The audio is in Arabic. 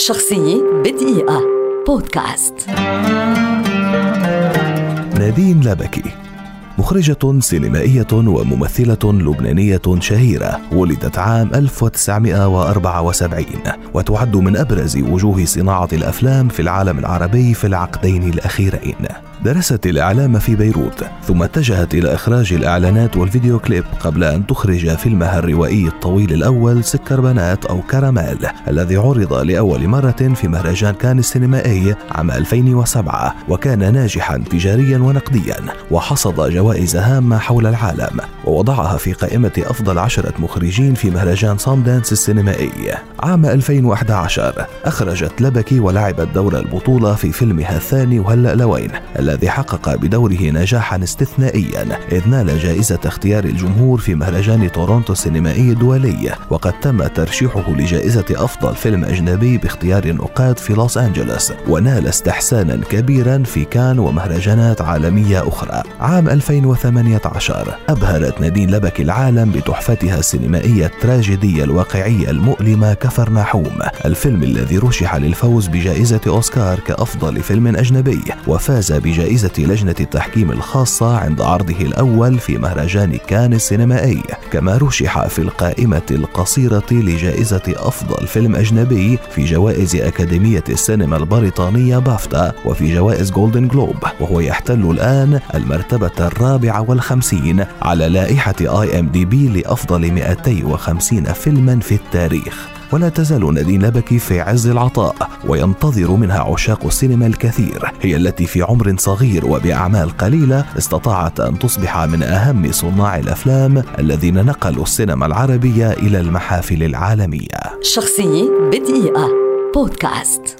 شخصية بدقيقة. بودكاست. نادين لبكي مخرجة سينمائية وممثلة لبنانية شهيرة ولدت عام 1974 وتعد من أبرز وجوه صناعة الأفلام في العالم العربي في العقدين الأخيرين. درست الإعلام في بيروت ثم اتجهت إلى إخراج الإعلانات والفيديو كليب قبل أن تخرج فيلمها الروائي الطويل الأول سكر بنات أو كراميل الذي عرض لأول مرة في مهرجان كان السينمائي عام 2007 وكان ناجحا تجاريا ونقديا وحصد جوائز هامة حول العالم ووضعها في قائمة أفضل عشرة مخرجين في مهرجان ساندانس السينمائي. عام 2011 أخرجت لبكي ولعبت دور البطولة في فيلمها الثاني وهلأ لوين الذي حقق بدوره نجاحا استثنائيا إذ نال جائزة اختيار الجمهور في مهرجان تورونتو السينمائي الدولي وقد تم ترشيحه لجائزة أفضل فيلم أجنبي باختيار النقاد في لوس أنجلوس ونال استحسانا كبيرا في كان ومهرجانات عالمية أخرى. عام 2018 أبهرت نادين لبك العالم بتحفتها السينمائية التراجيدية الواقعية المؤلمة كفرناحوم الفيلم الذي رشح للفوز بجائزة أوسكار كأفضل فيلم أجنبي وفاز بجائزة جائزة لجنة التحكيم الخاصة عند عرضه الأول في مهرجان كان السينمائي. كما رشح في القائمة القصيرة لجائزة أفضل فيلم أجنبي في جوائز أكاديمية السينما البريطانية بافتا وفي جوائز جولدن جلوب وهو يحتل الآن المرتبة الرابعة والخمسين على لائحة IMDb لأفضل 250 فيلما في التاريخ. ولا تزال نادين لبكي في عز العطاء وينتظر منها عشاق السينما الكثير. هي التي في عمر صغير وبأعمال قليلة استطاعت أن تصبح من أهم صناع الأفلام الذين نقلوا السينما العربية إلى المحافل العالمية. شخصية بدقيقة. بودكاست.